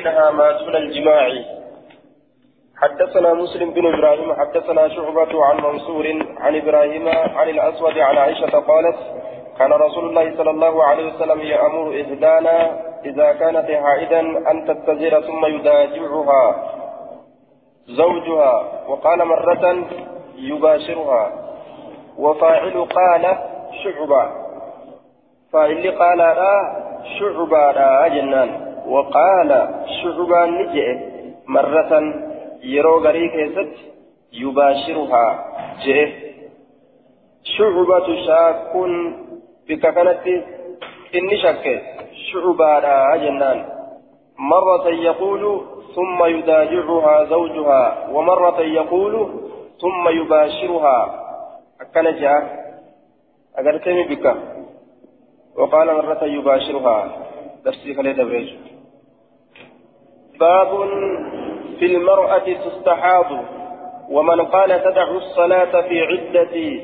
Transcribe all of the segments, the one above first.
منها ما دون الجماع حدثنا مسلم بن إبراهيم حدثنا شعبة عن منصور عن إبراهيم عن الأسود عن عائشة قالت كان رسول الله صلى الله عليه وسلم يأمر إهدانا إذا كانت حائدا أن تتزر ثم يداجعها زوجها وقال مرة يباشرها. وفاعل قال شعبة. فاعل قال لا شعبة لا جنان. وقال شعبة نجئ مرة يرو غري ست يباشرها. جئ. شعبة شاك بك كانت إني شك شعبة لا جنان. مرة يقول ثم يداجعها زوجها ومرة يقول ثم يباشرها. أكن جاء. أقرتني بك. وقال مرة يباشرها. درسي خلي دبريج باب في المرأة تستحاض ومن قال تدع الصلاة في عدة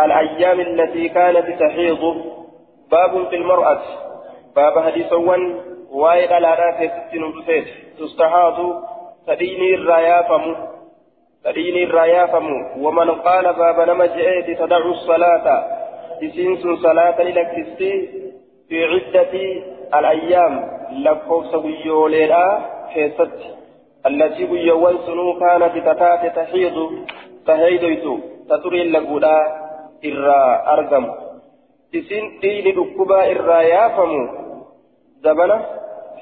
الأيام التي كانت تحيض باب في المرأة باب حديث waa'ee dhalaadhaa keessatti nu dhufeet tustahaatu tadhiini irraa yaafamu tadhiini irraa yaafamu waman qaala baaba nama je'eeti tadacu salaata isiin sun salaata ni tataate taxiidu taheydoytu ta xuriin laguudhaa irraa argamu isin dhiini dhukkubaa irraa yaafamu zabana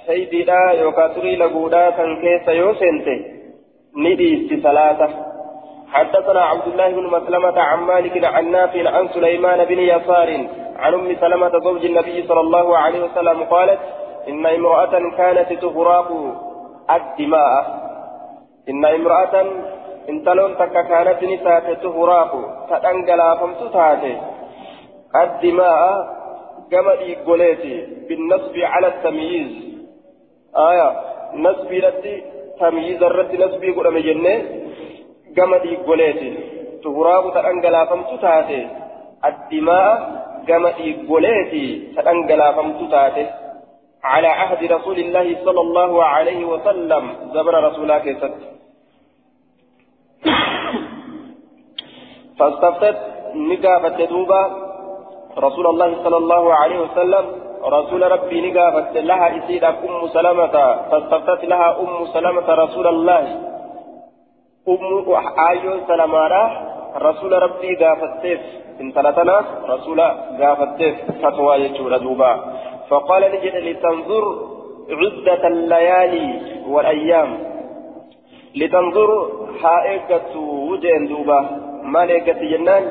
shaydiidha yookaan turii laguudhaa kan keessa yoo seente ni dhiisti salaata حدثنا عبد الله بن مسلمة عن مالك عن نافع عن سليمان بن يسار عن أم سلمة زوج النبي صلى الله عليه وسلم قالت إن امرأة كانت تغراق الدماء إن امرأة إن تلون تك كانت نساء تغراق تأنجلا فمت تاتي الدماء كما يقولي بالنصب على التمييز آية نسبي رتي تمييز الرتي نسبي قد مجنة قمدي قوليتي تهراب تأنقلا فمت تاتي الدماء قمدي قوليتي تأنقلا فمت تاتي على عهد رسول الله صلى الله عليه وسلم. زمن رسولك ست فاستفتت نقافة دوبا. رسول الله صلى الله عليه وسلم رسول ربي نقافت لها إسيد أم سلمة فاستفتت لها أم سلمة رسول الله. أم آيو سلمارة رسول ربي قافتيف. إن تلتنا رسول قافتيف. فتوى يجور دوبا. فقال نجد لتنظر عدة الليالي والأيام لتنظر حائقة وجين دوبا مالكة جنان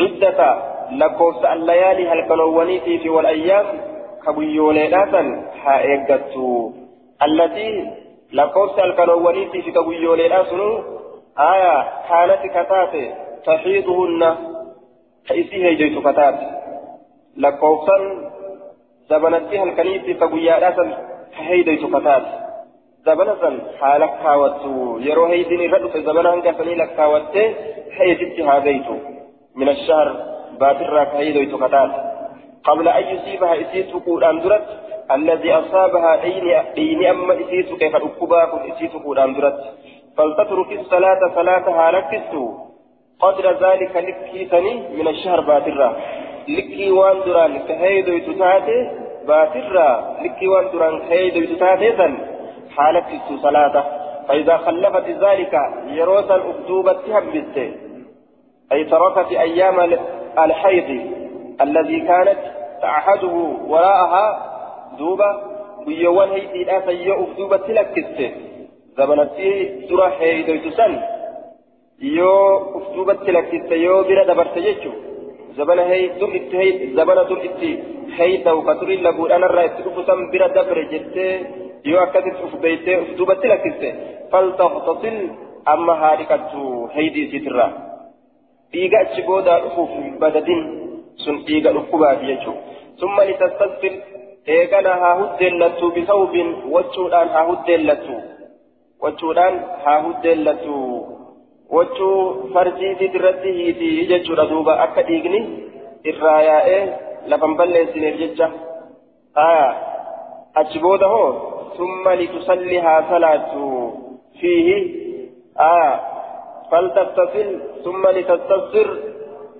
عدة lakkoofsa allayaalii halkanoowwaniitii fi walayyaam kabuyyooleedhaatan haa eeggattu allatii lakkoofsa halkanoowwaniitii fi kabuyyooleedhaa sunu aya kaanati kataate taxiiduhunna ka isii heeydoytu kataate san ka heeydoytu kataate zabana san haa lakkaawattu yeroo heeydiin irra dhufe zabana hanga sanii lakkaawattee heeyditti haa gaytu min ashahr باترا كهيدو يتكتات قبل أن يصيبها إسيس قودان درت الذي أصابها ديني ديني أما إسيس كيف أكباك إسيس قودان درت فلتترك الصلاة صلاتها لكستو قدر ذلك لكيتني من الشهر لكي وان دران كهيدو يتتاتي باترا لكي وان دران كهيدو يتتاتي ذن حالك صلاة فإذا خلفت ذلك يروسا أكتوبة همبته أي تركت أيام الحيض الذي كانت تعهده وراءها دوبا ويوان هيدي لا سيئوف دوبا تلكست زمنتي درا هيدو تسن يو أفتوبة تلكست يو بلا دبرت جيتشو زمن هي دم اتهي زمن دم اتي هيدا وكتري لبود أنا رأيت أفسم بلا دبر جت يو أكدت أفبيت أفتوبة تلكست فلتغتسل أما هاركت هيدي سترا dhiiga achi boodaa dhufuuf badadin sun dhiiga dhukkubaati jechuudha summa litastasfir eegana haa huddeellattu bisawbin wachuudhaan haa huddeellattu wachuudhaan haa huddeellattu wachuu farjiitit irratti hiitii jechuudha duuba akka dhiigni irraa yaa'ee lafan balleessineef jecha aya achi booda hoo ثم لتصليها صلاة فيه آه فلتغتسل ثم لتستبصر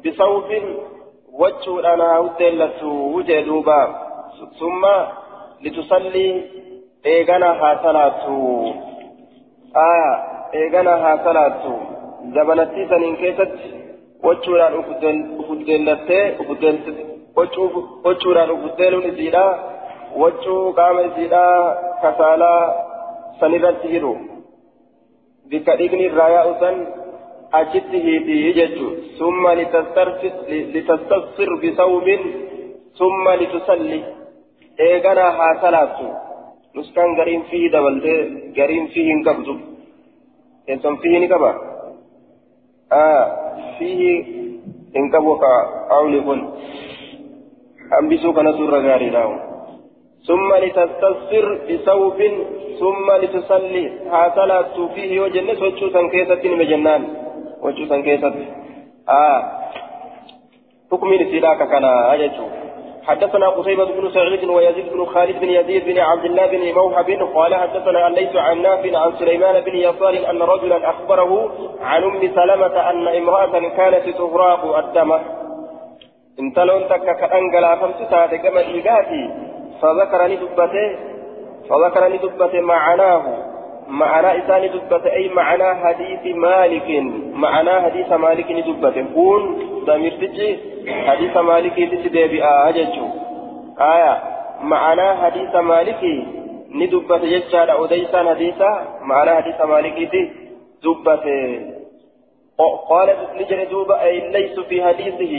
بصوف وجه أنا هدلت وجه دوبا ثم لتصلي إيغانا ها صلاة آه إيغانا ها صلاة زبنتي سنين كيست وجه أفدلت wachuudhaan ufutteeluun isiidha wachuu qaama isiidha kasaalaa sanirratti hidhu bikka dhiigni irraa yaa'u san achitti hiitii jechuun summa litastasfir bisawmin summa litusalli eeganaa haa salaattu nuskaan gariin fihii dabaltee gariin fihii hin qabdu eessan fihii ni qaba fihii hin qabu ka qawli kun hambisuu kanatu irra gaariidha ثم لتستسر بثوب ثم لتصلي ها صلاة فيه وجنة وجوسا كيسة مجنان وجوسا كيسة آه. حكم نسيلاك كان أججو. حدثنا قتيبة بن سعيد ويزيد بن خالد بن يزيد بن عبد الله بن موهب قال حدثنا ليس عن نافع عن سليمان بن يسار أن رجلا أخبره عن أم سلمة أن امرأة كانت تغراق الدم. intaloon takka ka dhangalaafamtu taate gama dhiigaati fadhakarani dubbate fadhakarani dubbate macanaahu معنى إساني دبت أي معنى حديث مالك معنى حديث مالك دبت. كون ضمير تجي حديث مالك تسدي بآججو آية معنى حديث مالك ندبت يجعل أوديسان حديثا معنى حديث مالك دبت. قالت نجر دوب أي ليس في حديثه.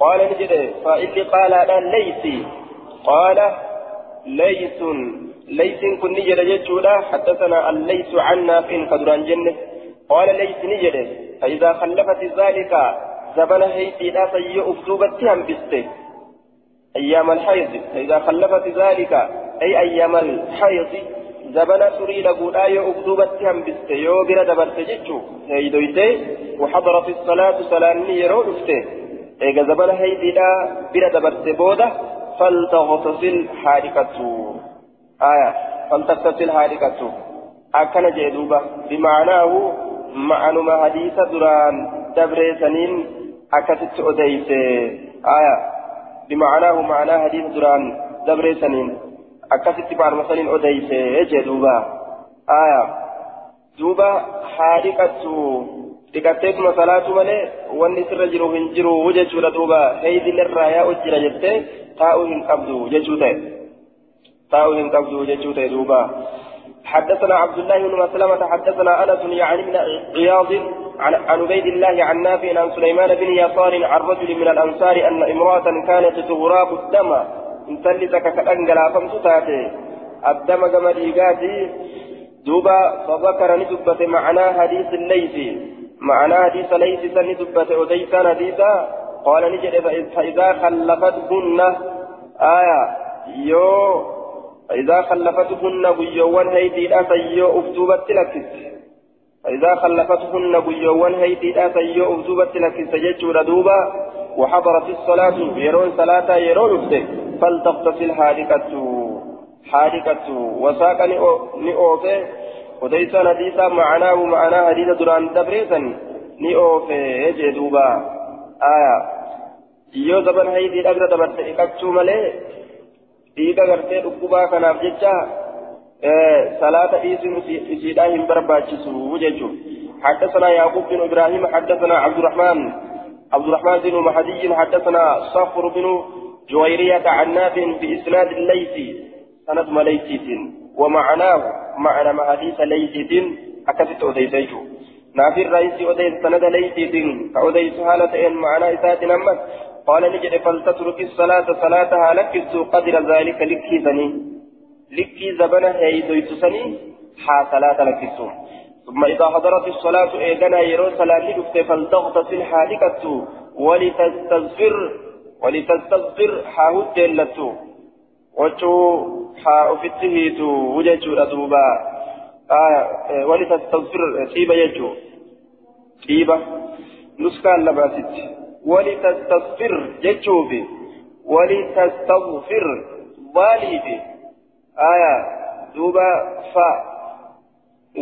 قال نجد فإلي قال أنا ليس. قال ليس. ليس كن نجد جدودا حدثنا الليس عن نافع قدران جنة. قال ليس نجد. فإذا خلفت ذلك زبن هيتي لا سيء أكتوبتهم بسته. أيام الحيض. فإذا خلفت ذلك أي أيام الحيض زبنا سري لقول آية أكتوبتهم بسته. يو بلا دبرت جتشو وحضرت الصلاة صلاة يرو eega zabana haydiidha bira dabarte booda faltaghtasil آية فلتستفسر هاركته أكن جدوبة بمعناه معنى حديث دران دبر سنين أكتت أديس آية بمعناه معنى حديث دران دبر سنين أكتت بعد سنين أديس جدوبة آية دوبة هاركته dhiqattee kuma salaatu malee wanni sirra jiru hin jiru jechuudha duuba heeydiin irraa yaa'u jira jettee taa'uu hin qabdu jechuu ta'e. Qabdu jechuu ta'e duuba حدثنا عبد الله بن مسلمة حدثنا أنس يعني من عياض عن عبيد الله عن نافع عن سليمان بن يسار عن رجل من الأنصار أن امرأة كانت تغراب الدم. إن تلتك كأنجلا فمتتاتي الدم كما ديقاتي دوبا فذكر ندبة معنى حديث الليث. معنى حديث ليس سن دبت أديسان حديثا قال نجد فإذا خلفتهن آية. يو فإذا خلفتهن بيوان هيدي سيو أفتوبت لكس. فإذا خلفتهن بيوان هيدي سيو أفتوبت لكس جيتشور دوبا. وحضرت الصلاة يرون صلاة يرون أفته فلتغتسل حادقة. حادقة. وساق نئوفه. وديسان حديثا معناه معنى حديث دران دبريسا oofe jee duuba aya yoo zaban haydii dhagra dabarte dhiqachuu malee dhiiga gartee dhukkubaa kanaaf jecha صلاة إيسم إسيدا هم برباتشسو وججو حدثنا يعقوب بن إبراهيم حدثنا عبد الرحمن عبد الرحمن بن مهدي حدثنا صخر بن جويرية عن نافع بإسناد الليث سند مليث ومعناه معنى ما حديث ليث أكثت أديسيت نافي الرئيس أديس سند ليث كأديس حالة إن معنى إسات نمت قال نجد فلتترك الصلاة صلاتها لكس قدر ذلك لكي زني لكي زبنا هيدويت سني حا صلاة لكسو. ثم إذا حضرت الصلاة إيقنا يرو صلاة لكت فلتغتسل حالكت ولتستغفر ولتستغفر حاهد جلتو وجو haa ofitti hiitu jechuudha duuba wali tastagfir xiiba jechuu xiiba nuskaan jechuufi wali tastagfir baaliifi aya دوبا فا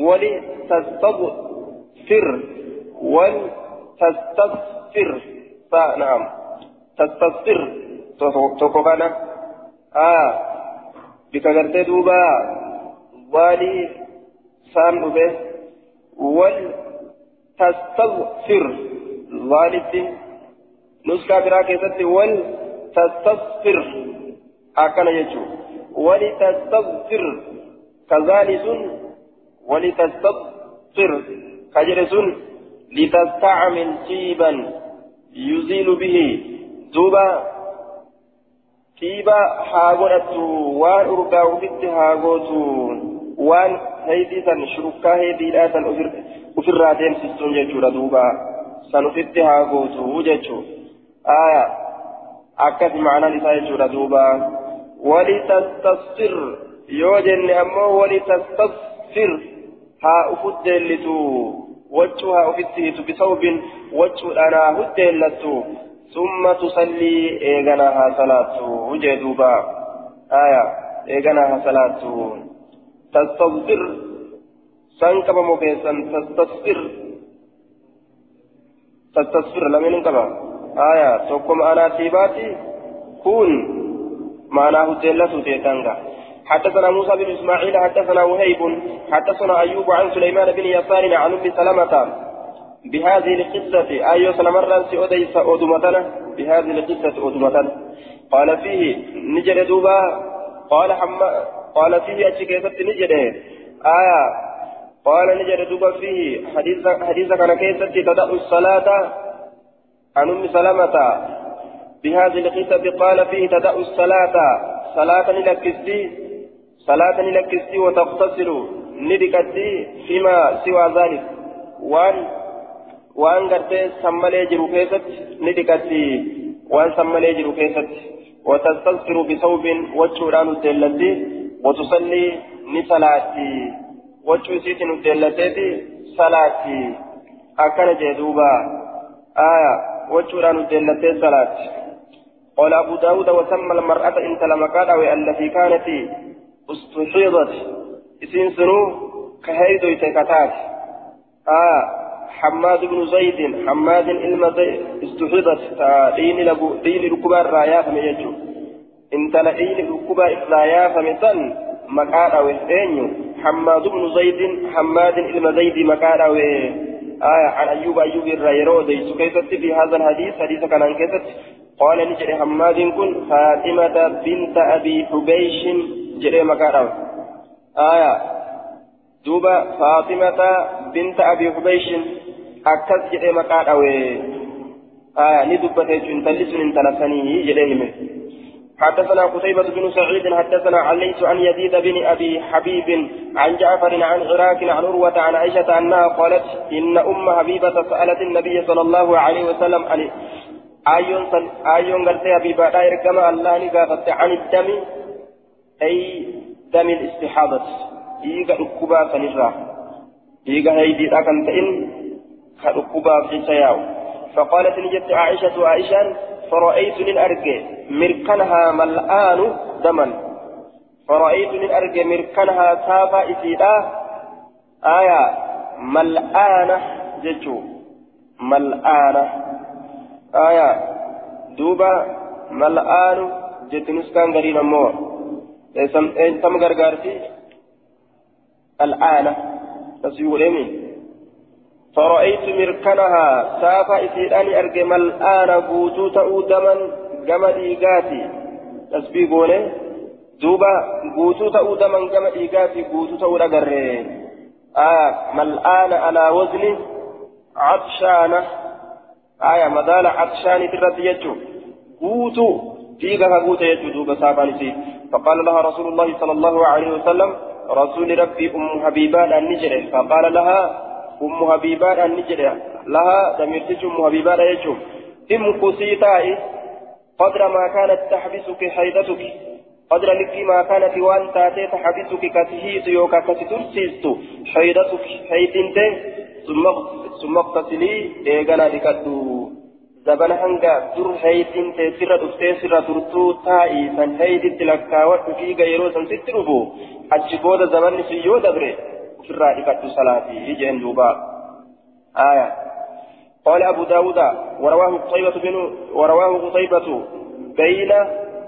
ولتستغفر ولتستغفر. فا نعم. تستغفر. كان آه. بك غرتي دوبا والي. سام به ولتستغفر. والدي نسكا براكي ستي ولتستغفر أكن يجو ولتستغفر كذلك ولتستغفر كجرس لتستعمل طيبا يزيل به دوبا طيبا هاغوتو وان أرقاو بيت هاغوتو وان هيدي سن شركا هيدي لا سن أفر راتين سيستون جيجورا دوبا سنفت هاغوتو جيجو آية. أكد معنى لسا جيجورا دوبا ولتستصفر يوجن أمه ولتستصفر ها أفدلتو وجهها أفتهت بثوب. وجه أنا هدلتو ثم تصلي إيغناها صلاة وجدوبا آية. إيغناها صلاة تستصفر سنكب مكيسا تستصفر تستصفر لمن كما آية تقوم أنا تيباتي كون معناه هدلتو تيتانغا حدثنا موسى بن اسماعيل حدثنا وهيب حدثنا ايوب عن سليمان بن يسار عن ام سلمة بهذه القصة أيوة سلمرا سيؤديس أدمتنا بهذه القصة أدمتنا قال فيه نجد دوبا قال حما قال فيه أشكيست نجد آية قال نجد دوبا فيه حديث حديث كان كيست تدأ الصلاة عن أم سلمة بهذه القصة قال فيه تدأ الصلاة صلاة لكستي صلاة لكستي وتغتسل ندكتي فيما سوى ذلك. وأن وأن قرتي سمالي جرو كيست ندكتي وأن سمالي جرو كيست. وتستغفر بثوب وجهران الدلتي وتصلي نصلاتي وجه سيت الدلتي صلاتي. أكن جدوبا. آية. وجهران الدلتي صلاتي قال أبو داود وسمى المرأة إن تلمكات التي كانت استحيضت اسم سنو كهيدو يتكتات آه حماد بن زيد حماد علم زيد استحيضت دين لبو دين ركبا الرايا فميجو انت لدين ركبا الرايا فمسن مكانا وإنيو حماد بن زيد حماد علم زيد مكانا آية عن أيوب أيوب الرايرو ديسو كيست في هذا الحديث؟ حديث كان عن كيست قال نجري حماد كن فاطمة بنت أبي حبيش جري مكارم آية. دوبا فاطمة بنت أبي حبيش أكد جري مكارم آية. ندبت جنتلس من تلسني جريهم حدثنا قتيبة بن سعيد حدثنا عليت عن يزيد بن أبي حبيب عن جعفر عن عراك عن عروة عن عائشة أنها قالت إن أم حبيبة سألت النبي صلى الله عليه وسلم عن آيون آيون قالت حبيبة لا يركم الله نقافت عن الدم أي دم الاستحاضة. إيغا ركوبا فنرا إيغا هيدي أكن تئن كركوبا في سياو. فقالت نجت عائشة عائشة فرأيت للأرجى مركنها ملآن دما فرأيت للأرجى مركنها سافا إسيدا آية ملآنة جتو ملآنة آية دوبا ملآن جت نسكان غرينا مور تم غرغارتي الآن. تسيولمي فرأيت مركنها سافا إسيراني أرجم الآن قوتو تأودما جم إيقاتي. تسبيقوني دوبا قوتو تأودما جم إيقاتي قوتو تأودا قرين آه ملآن على وزن عطشانة. آية مدال عطشاني ترد يجو. قوتو فيها قوت يجو سابانسي فقال لها رسول الله صلى الله عليه وسلم رسول ربي أم حبيبان النجرة فقال لها أم حبيبان النجرة لها دميرتج أم حبيبان يجو إم كسيتاي قدر ما كانت تحبسك حيدتك قدر لك ما كانت وان تاتي تحبسك كتهيت يوكا كتترسيست حيدتك حيدنت ثم ثم اغتسلي إيغانا لكتو زبنا هنگا در هيتين تسيرا دفتي سيرا ترتو تائي سن هيتي تلكاوات في غيرو سن ستربو أجبود زمن في يو دبره في الرائفة صلاتي يجين دوبا آية قال أبو داود ورواه قتيبة بن ورواه قتيبة بين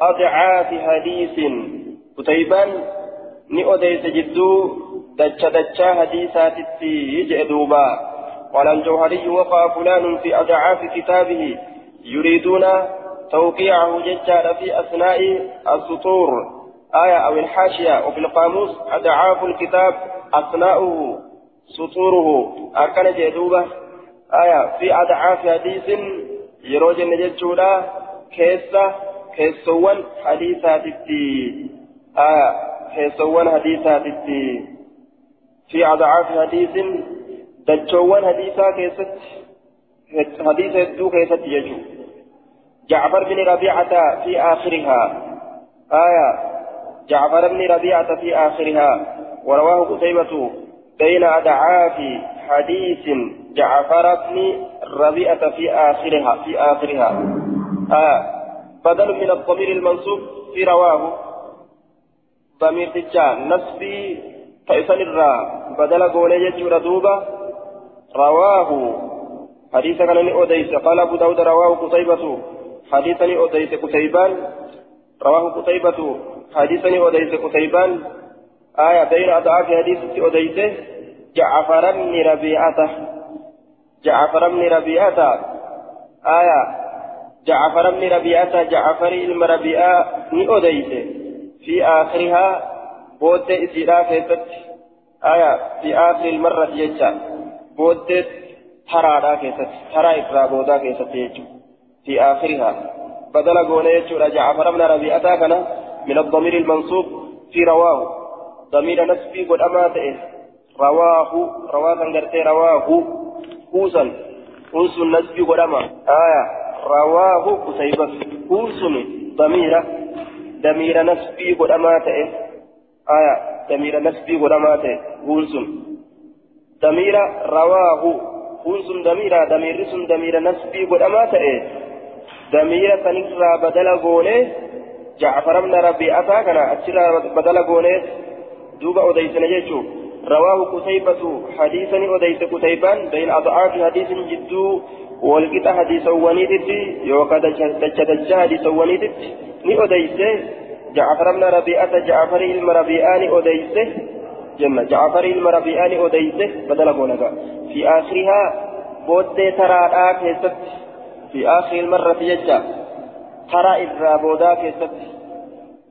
أضعاف حديث قتيبان ني أديس جدو دجا دجا حديثات يجئ دوبا قال الجوهري وقع فلان في أضعاف كتابه يريدون توقيعه ججا في أثناء السطور آية أو الحاشية وفي القاموس أضعاف الكتاب أثناؤه سطوره أكن جدوبة. آية في أضعاف حديث يروج النججولا كيسة كيسوان حديثات التي آية كيسوان حديثات التي في أضعاف حديث دجوان حديثا كيست حديث الدو كيست يجو. جعفر بن ربيعة في آخرها. آية جعفر بن ربيعة في آخرها. ورواه قتيبة بين أدعاف حديث جعفر بن ربيعة في آخرها في آخرها. آه بدل من الضمير المنصوب في رواه ضمير تجان نسبي فإسان الرا بدل قولي يجور دوبا رواه حديث كان أوديس. قال أبو داود رواه قتيبة حديثني أوديس قتيبان. رواه قتيبة حديثني أوديس قتيبان. آية بين أضعاف حديث أوديس جعفر بن ربيعة جعفر بن ربيعة آية جعفر بن ربيعة جعفر المربيعة أوديس في آخرها بود إسيرا كيست آية في آخر المرة يجا بود ترى كيست ترى إفرا بودا يجو. في آخرها بدل قول يجو جعفر بن ربيعة من الضمير المنصوب في رواه. ضمير نسبي قد أماته رواه رواه كان رواه كوسا كوس نسبي قد أما آية رواه كتيبة كوس ضمير ضمير نسبي قد أماته آية ضمير نسبي قد أماته كوس ضمير رواه كوس ضمير ضمير سن ضمير نسبي قد أماته ضمير سنكرا بدل قوله جعفر بن ربيعة كان أتشرا بدل قوله دوبا أديسنا يجو رواه قتيبة حديثا أديس قتيبان بين أضعاف حديث جدو والقطع حديث ونيدت يوكا دجا حديث ونيدت ني أديس جعفر بن ربيعة جعفر المربيعان أديس جنة جعفر المربيعان أديس بدل قولك في آخرها بود ترى آكست في آخر المرة يجا ترى إذا بودا كست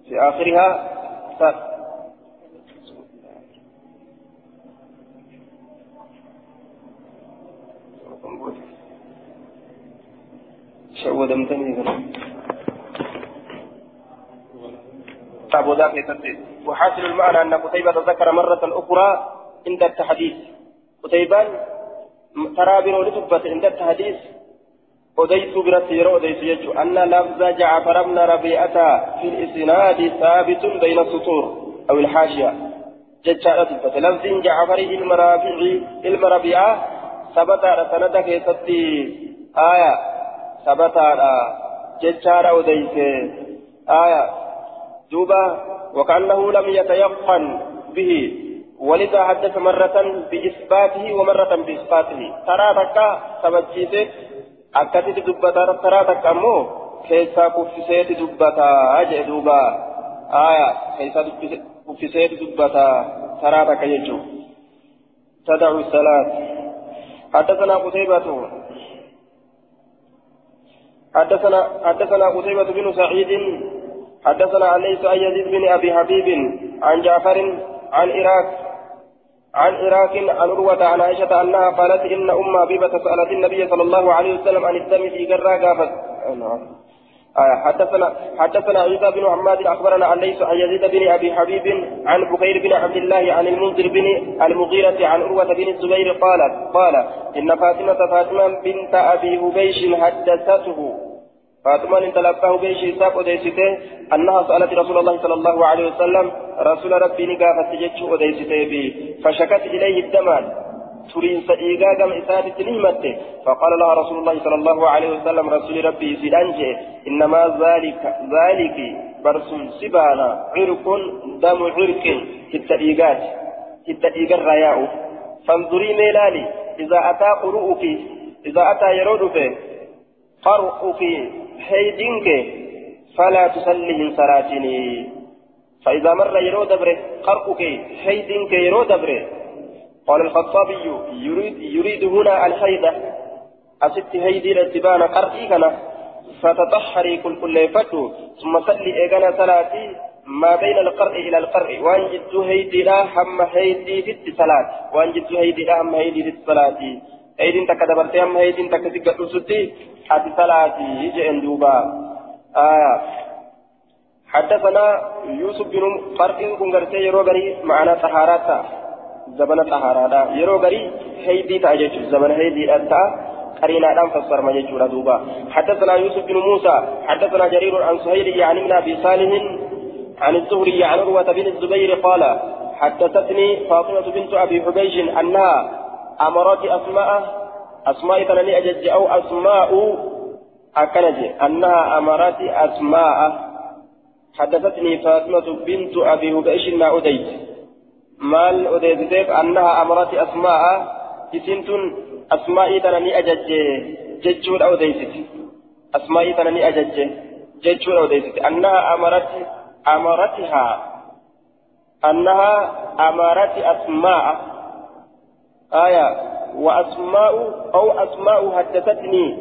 في آخرها شودمتني أبو ذاك وحاصل المعنى أن قتيبة ذكر مرة أخرى عند التحديث. قتيبان ترى بنولد عند التحديث. أديت برت يرو أديت يجو أن لفظ جعفر بن ربيعة في الإسناد ثابت بين السطور أو الحاشية. جتشارة لفظ جعفر المرابعي المربيعة ثبت على سندك يستي آية. ثبت على جتشارة أديت آية دوبا وكأنه لم يتيقن به ولذا حدث مرة بإثباته ومرة بإثباته ترى بكا ثبت akkasitti dubbataa taraa takka ammoo keessaa kuffiseeti dubbataa jee duuba aya keessaa kuffiseeti dubbataa taraa takka jechuun تدع الصلاة حدثنا قتيبة حدثنا حدثنا قتيبة بن سعيد حدثنا عن ليس أن يزيد بن أبي حبيب عن جعفر عن إراك عن عراك عن عروة عن عائشة أنها قالت إن أم حبيبة سألت النبي صلى الله عليه وسلم عن الدم في قرى قافت آه حدثنا حدثنا عيسى بن محمد أخبرنا عن ليس عن يزيد بن أبي حبيب عن بكير بن عبد الله عن المنذر بن المغيرة عن عروة بن الزبير قالت قال إن فاطمة فاطمة بنت أبي هبيش حدثته. فاطمة انت لباه بيش إساق وديسته أنها سألت رسول الله صلى الله عليه وسلم رسول ربي نقافة جتش وديسته بي فشكت إليه الدمان ترين سئيقا كم إسابة نهمته فقال لها رسول الله صلى الله عليه وسلم رسول ربي سيدانجي إنما ذلك ذلك برس سبانا عرق دم عرق هت إيجاد هت إيجاد رياء فانظري ميلالي إذا أتى قرؤك إذا أتى يرودك قرؤك حيدنك فلا تصلي صلاتني فإذا مر يرو دبره قرؤك حيدنك يرو دبره قال الخطابي يريد, يريد هنا الحيدة أست هيدي الاتبان قرئي كنا. فتطهري كل كل فتو ثم صلي إيقنا صلاتي ما بين القرء إلى القرء وأن جدت هيدي لا هم هيدي في الصلاة وأن جدت هيدي لا هم هيدي في الصلاة هيدي تك دبرتي هم هيدي تك سكت ستي حتى صلاتي يجي اندوبا آه حدثنا يوسف بن فرق كن يرو معنا طهاراتا زمن طهاراتا يرو غري هيدي تاجج زمن هيدي أتا قرينا دام فسر ما يجورا دوبا حدثنا يوسف بن موسى حدثنا جرير عن سهيل يعني من ابي صالح عن الزهري عن عروة بن الزبير قال حدثتني فاطمة بنت أبي حبيش أنها أمرت أسماء أسماء تنني أجج أو أسماء أكنج أنها أمرت أسماء حدثتني فاطمة بنت أبي حبيش ما أديت مال أديت أنها أمرت أسماء إسنتن أسماء تنني أجج ججور أو ديست أسماء تنني أجج ججور أو ديست أنها أمرت أمرتها أنها أمرت أسماء آية وأسماء أو أسماء حدثتني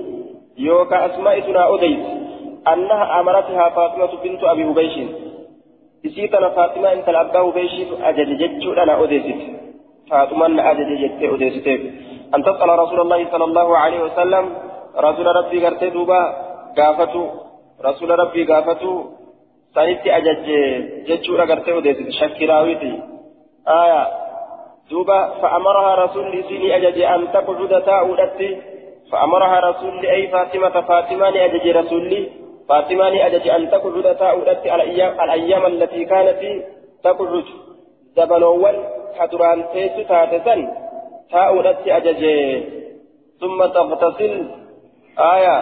يوكا أسماء تنا أديت أنها أمرتها فاطمة بنت أبي هبيش إسيتنا فاطمة أنت الأبا هبيش أجج ججور أنا أديست فاطمة أجج ججت أديست أن تسأل رسول الله صلى الله عليه وسلم رسول ربي قرتي دوبا قافتو رسول ربي قافتو سايتي أجج ججورا قرتي وديت شكراويتي آية دوبا فأمرها رسول سيني أجج أن تقعد تاؤدتي فأمرها رسول أي فاطمة فاطمة أجج رسولي فاطمة أجج أن تقعد تاؤدتي الأيام الأيام التي كانت تقعد زبنوال كدران تيسو تاتسن. تاؤدتي أجج. ثم تغتسل. آية.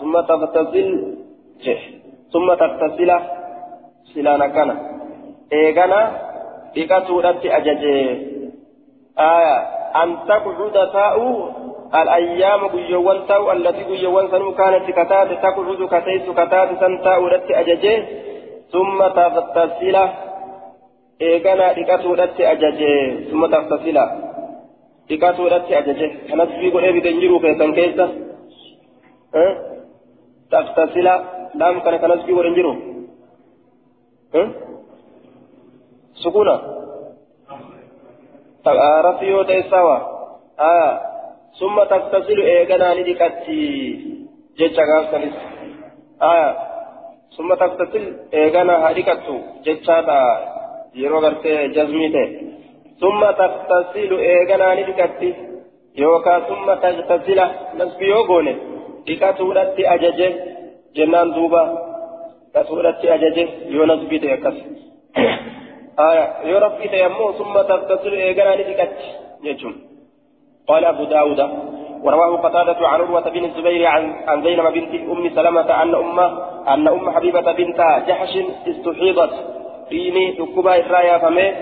ثم تغتسل. ثم تغتسل. silaana kana eegana dhiqatuudhatti ajaje aya an taqcuda taa'u الأيام قيوان تاو التي قيوان سنو كانت كتات تقعد كتيس كتات سن تاو رت أججه ثم تغتسل. إيقنا إكاتو رت أججه ثم تغتسل. إكاتو رت أججه. كانت في قول إبي دنجرو كيسان كيسا. أه؟ تغتسل. لام كان كانت في قول دنجرو سكونة رفيو تيساوا. آه. ثم تغتسل إيغانا لديكتي جيتشا غافتنس آه. ثم تغتسل إيغانا هديكتو جيتشا تا يرو غرتي جزميته ثم تغتسل إيغانا لديكتي يوكا. ثم تغتسل نسبي يوغوني. ديكتو لدي أججي جنان دوبا. رسولتي أججه يونس بيت يكس آية يورب بيت يمو. ثم تغتسل إيقنا لتكت يجم قال أبو داود ورواه قتادة عن عروة بن الزبير عن عن زينب بنت أم سلمة أن أم أن أم حبيبة بنت جحش استحيضت ديني تكبا إسرايا فمي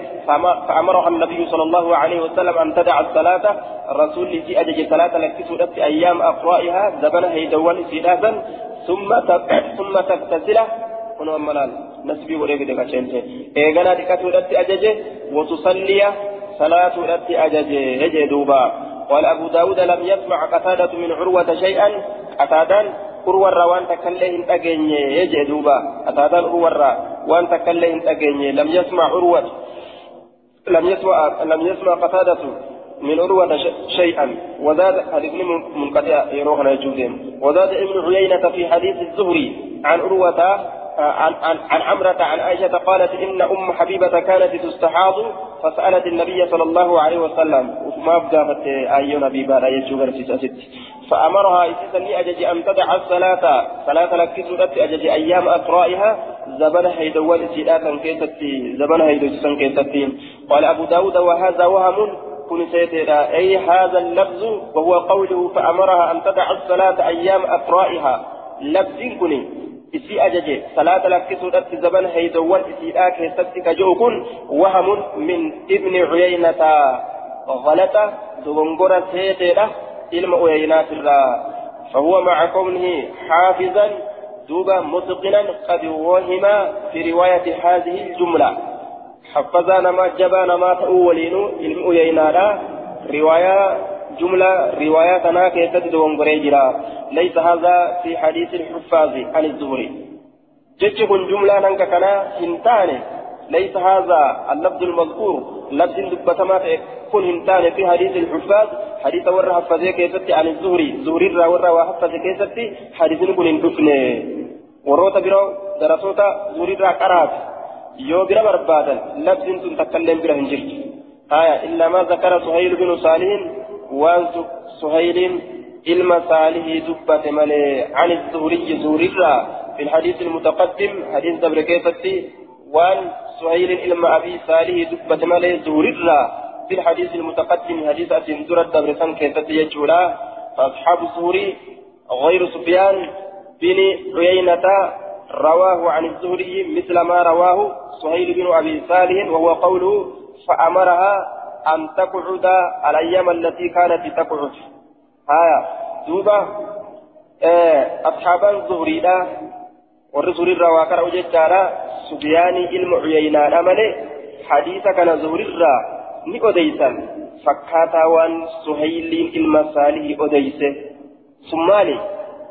فأمرها النبي صلى الله عليه وسلم أن تدع الصلاة. الرسول في أجج صلاة لك أيام أقرائها زمن هيدوان سيداسا ثم ثم تغتسل. كن ملال نسبي وليك دكا شنته إيغانا دكاتو دتي اججه وتصلي صلاة دتي اججه هجي دوبا. قال أبو داود لم يسمع قتادة من عروة شيئا؟ قتادا عروة وان تكله انتقيني يجي دوبا. قتادا عروة وان تكله انتقيني لم يسمع عروة لم يسمع لم يسمع قتادة من عروة شيئا. وزاد حديث منقطع يروحنا يجوزين وزاد ابن عيينة في حديث الزهري عن عروة عن عن عن عمرة عن عائشة قالت إن أم حبيبة كانت تستحاض فسألت النبي صلى الله عليه وسلم ما بقافت أي نبي بعد في ست فأمرها إسسني أجج أن تدع الصلاة. صلاة لك سورة أجج أيام أقرائها. زبن هيدوال سيئات كيستي زبن هيدوال كيستي. قال أبو داود وهذا وهم كن سيتنا أي هذا اللفظ وهو قوله فأمرها أن تدع الصلاة أيام أقرائها. لفظ كن. Isii ajaje. Salaata lakkisuudhatti zaban heeydoowwan isiidhaa keessatti kaja'u kun wahamun min ibni cuyaynata غلطة دغنغرة سيتيرة علم أوينات الرا فهو مع كونه حافظا دوبا متقنا قد وهم في رواية هذه الجملة حفظا نما جبا نما تأولين علم أوينارا رواية جملة رواية تنا كيست دغنغرة جرا ليس هذا في حديث الحفاظ عن الزهري. جتكن جملة ننك كنا هنتاني ليس هذا اللفظ المذكور. لفظ دبتما كن هنتاني في حديث الحفاظ. حديث ورا حفظه كيستي عن الزهري. زهري را ورا وحفظه كيستي حديث كن هندفني وروتا برو درسوتا زهري را قرات. يو برا بربادا لفظ تتكلم برا هنجرت آية. إلا ما ذكر سهيل بن صالح وان سهيل علم صالح دبت ملي عن الزهري زهري في الحديث المتقدم حديث دبر كيفتي وان سهيل علم أبي صالح دبت ملي زهري في الحديث المتقدم حديث أتين درة دبر سن كيفتي يجولا فأصحاب الزهري غير سفيان بن عيينة رواه عن الزهري مثل ما رواه سهيل بن أبي صالح وهو قوله فأمرها أن تقعد الأيام التي كانت تقعد. آية دوبا آه أصحاب الزهري لا والرسول الروا كان وجدارا سفياني علم عيينا أمله حديث كان زهري الرا ni odeysan fakkaataa waan suhayliin ilma saalihii odeyse sun maali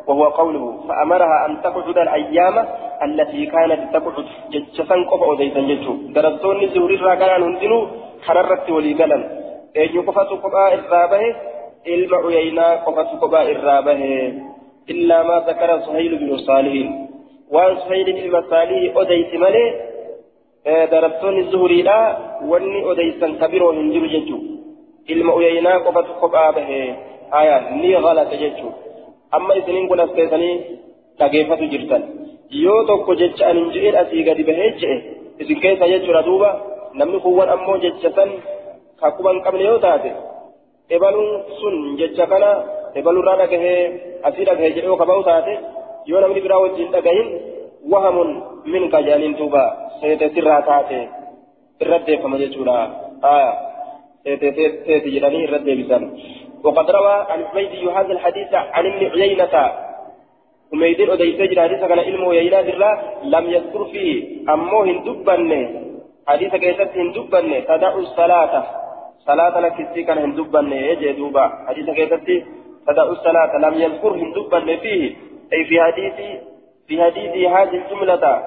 وهو قوله فأمرها أن تقعد الأيام التي كانت تقعد. جتشسن قبع أديسا جتشو. درستوني زوري راكان هندنو حررت ولي قلن أن يقفت قبع الرابه ilma uyaynaa qofatu kophaa irraa bahe illaa maa zakara suhaylu binu saalihin waan suhaylin ilma saalihi odeysi malee darabtoonni zuhuriidha wanni odeysan kabiroo hin jiru jechuu ilma uyaynaa qofatu kophaa bahe haya ni galata jechuu amma isiniin kun as keessanii dhageeffatu jirtan yoo tokko jecha anin je'een asii gadi bahee je'e isin keessa jechuudha duuba namni kuwwan ammoo jecha san kakkuban qabne yoo taate ebaluun sun jecha kana ebalurraa dhagahee asii dhagahee jedhee kaba'u taate yoo namni biraa wajjin dhagahin wahamun min kajaaniin duuba seeteetirraa taate irra deeffama jechuudha seeteeteeti jedhanii irra deebisan وقد روى عن حميدي هذا الحديث عن ابن عيينة حميدين أديت جرى حديث كان علم عيينة لم يذكر فيه أمه هندبن حديث كيست هندبن تدع الصلاة صلاة لك كان هندبن يجي دوبا حديث كيفتي فدعوا الصلاة لم يذكر هندبن فيه أي في حديث في حديث هذه الجملة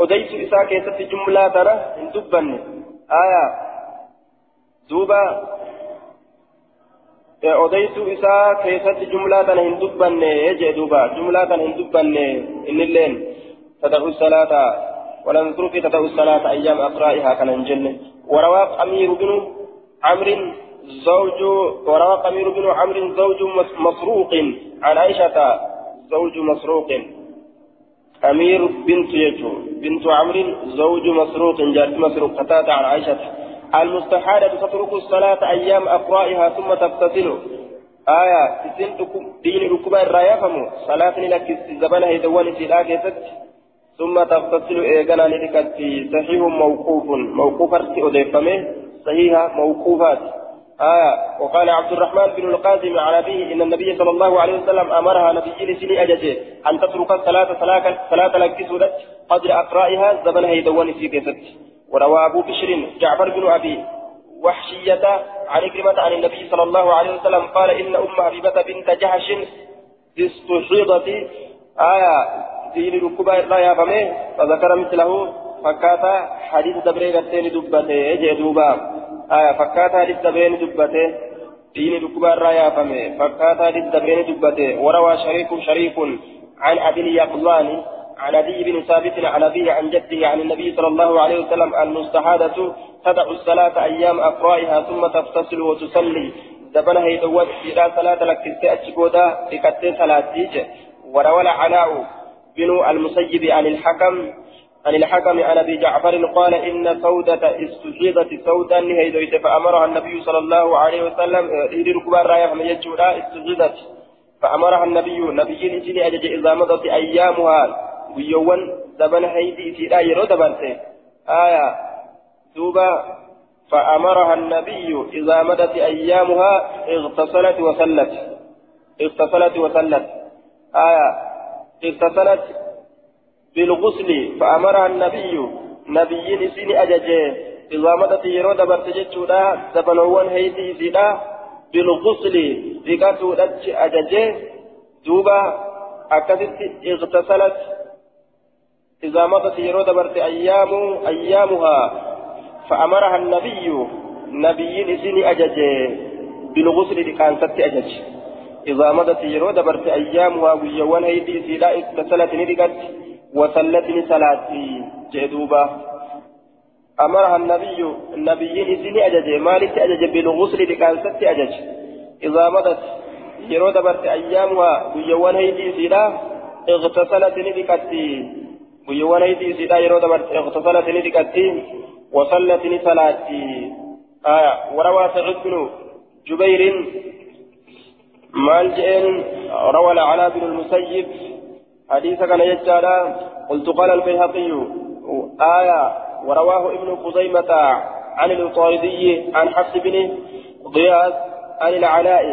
أديت إساء كيست جملة ترى هندبن آية دوبا أديت إساء كيست جملة هندبن يجي دوبا جملة هندبن إن اللين فدعوا الصلاة ولم يذكر في تدعوا الصلاة أيام أقرائها كان الجنة وروى أمير بن عمرو زوج وروى قمير بن عمرو زوج مسروق. عن عائشة زوج مسروق. أمير بنت يجو بنت عمرو زوج مسروق. جارت مسروق قتادة عن عائشة. المستحادة تترك الصلاة أيام أقرائها ثم تغتسل آية تسين دين ركوبا الرايا فمو صلاة لك الزبانة هيدوان في الآخرة. ثم تغتسل إيقانا لك صحيح موقوف موقوف أرسي أديفمه صحيحة موقوفات. آية وقال عبد الرحمن بن القاسم عن أبيه إن النبي صلى الله عليه وسلم أمرها نبي سني أججه أن تترك الصلاة صلاة لك سورة قدر أقرائها زمن هيدوان في كيست وروى أبو بشر جعفر بن أبي وحشية عن كلمة عن النبي صلى الله عليه وسلم قال إن أم حبيبة بنت جحش استحيضت. آية دين ركوبا الرايا فذكر مثله فكاتا حديث دبري غتين دبته إجي دوبا. آية فكاتا حديث دبرين دبته دين دكبا رايا فمي فكاتا حديث دبرين دبته وروى شريك شريف عن أبي اليقظان عن أبي بن ثابت عن أبيه عن جده عن النبي صلى الله عليه وسلم المستحادة تدع الصلاة أيام أقرائها ثم تغتسل وتصلي. دبنها يدوت إلى صلاة لك تأتشكودا لكتة صلاة وروى العلاء بن المسيب عن الحكم عن الحكم عن أبي جعفر قال إن سودة استجيبت سودا نهيدويت فأمرها النبي صلى الله عليه وسلم يدير كبار رايه من يجودا استجيبت فأمرها النبي نبي نجي أجج إذا مضت أيامها guyyoowwan daban haydii isiidha yeroo dabarte aya duuba فأمرها النبي إذا مدت أيامها اغتسلت وسلت اغتسلت وسلت. آية اغتسلت بالغسل فأمرها النبي نبي نسيني أججي. إذا مدت يرو دبرت جتشودا دبنوان هيدي سيدا بالغسل ذكرت أجج أججي. دوبا أكدت اغتسلت. إذا مضت يرو دبرت أيام أيامها. فأمرها النبي نبي إسني أجج بالغسل كان ست أجج إذا مضت يرو دبرت أيامها ويوان هيدي سيدا اغتسلت ندقت وصلتني صلاتي جدوبا. أمرها النبي النبي إسني أجج مالك أجج بالغسل كان ست أجج. إذا مضت يرو دبرت أيامها ويوان هيدي سيدا اغتسلت ندقت ويوان هيدي سيدا يرو دبرت اغتسلت ندقت وصلت لصلاتي آية وروى سعيد بن جبير مالجئ روى العلاء بن المسيب حديث كان يجعل قلت قال البيهقي آية ورواه ابن خزيمة عن الطاردي عن حفص بن غياث عن العلاء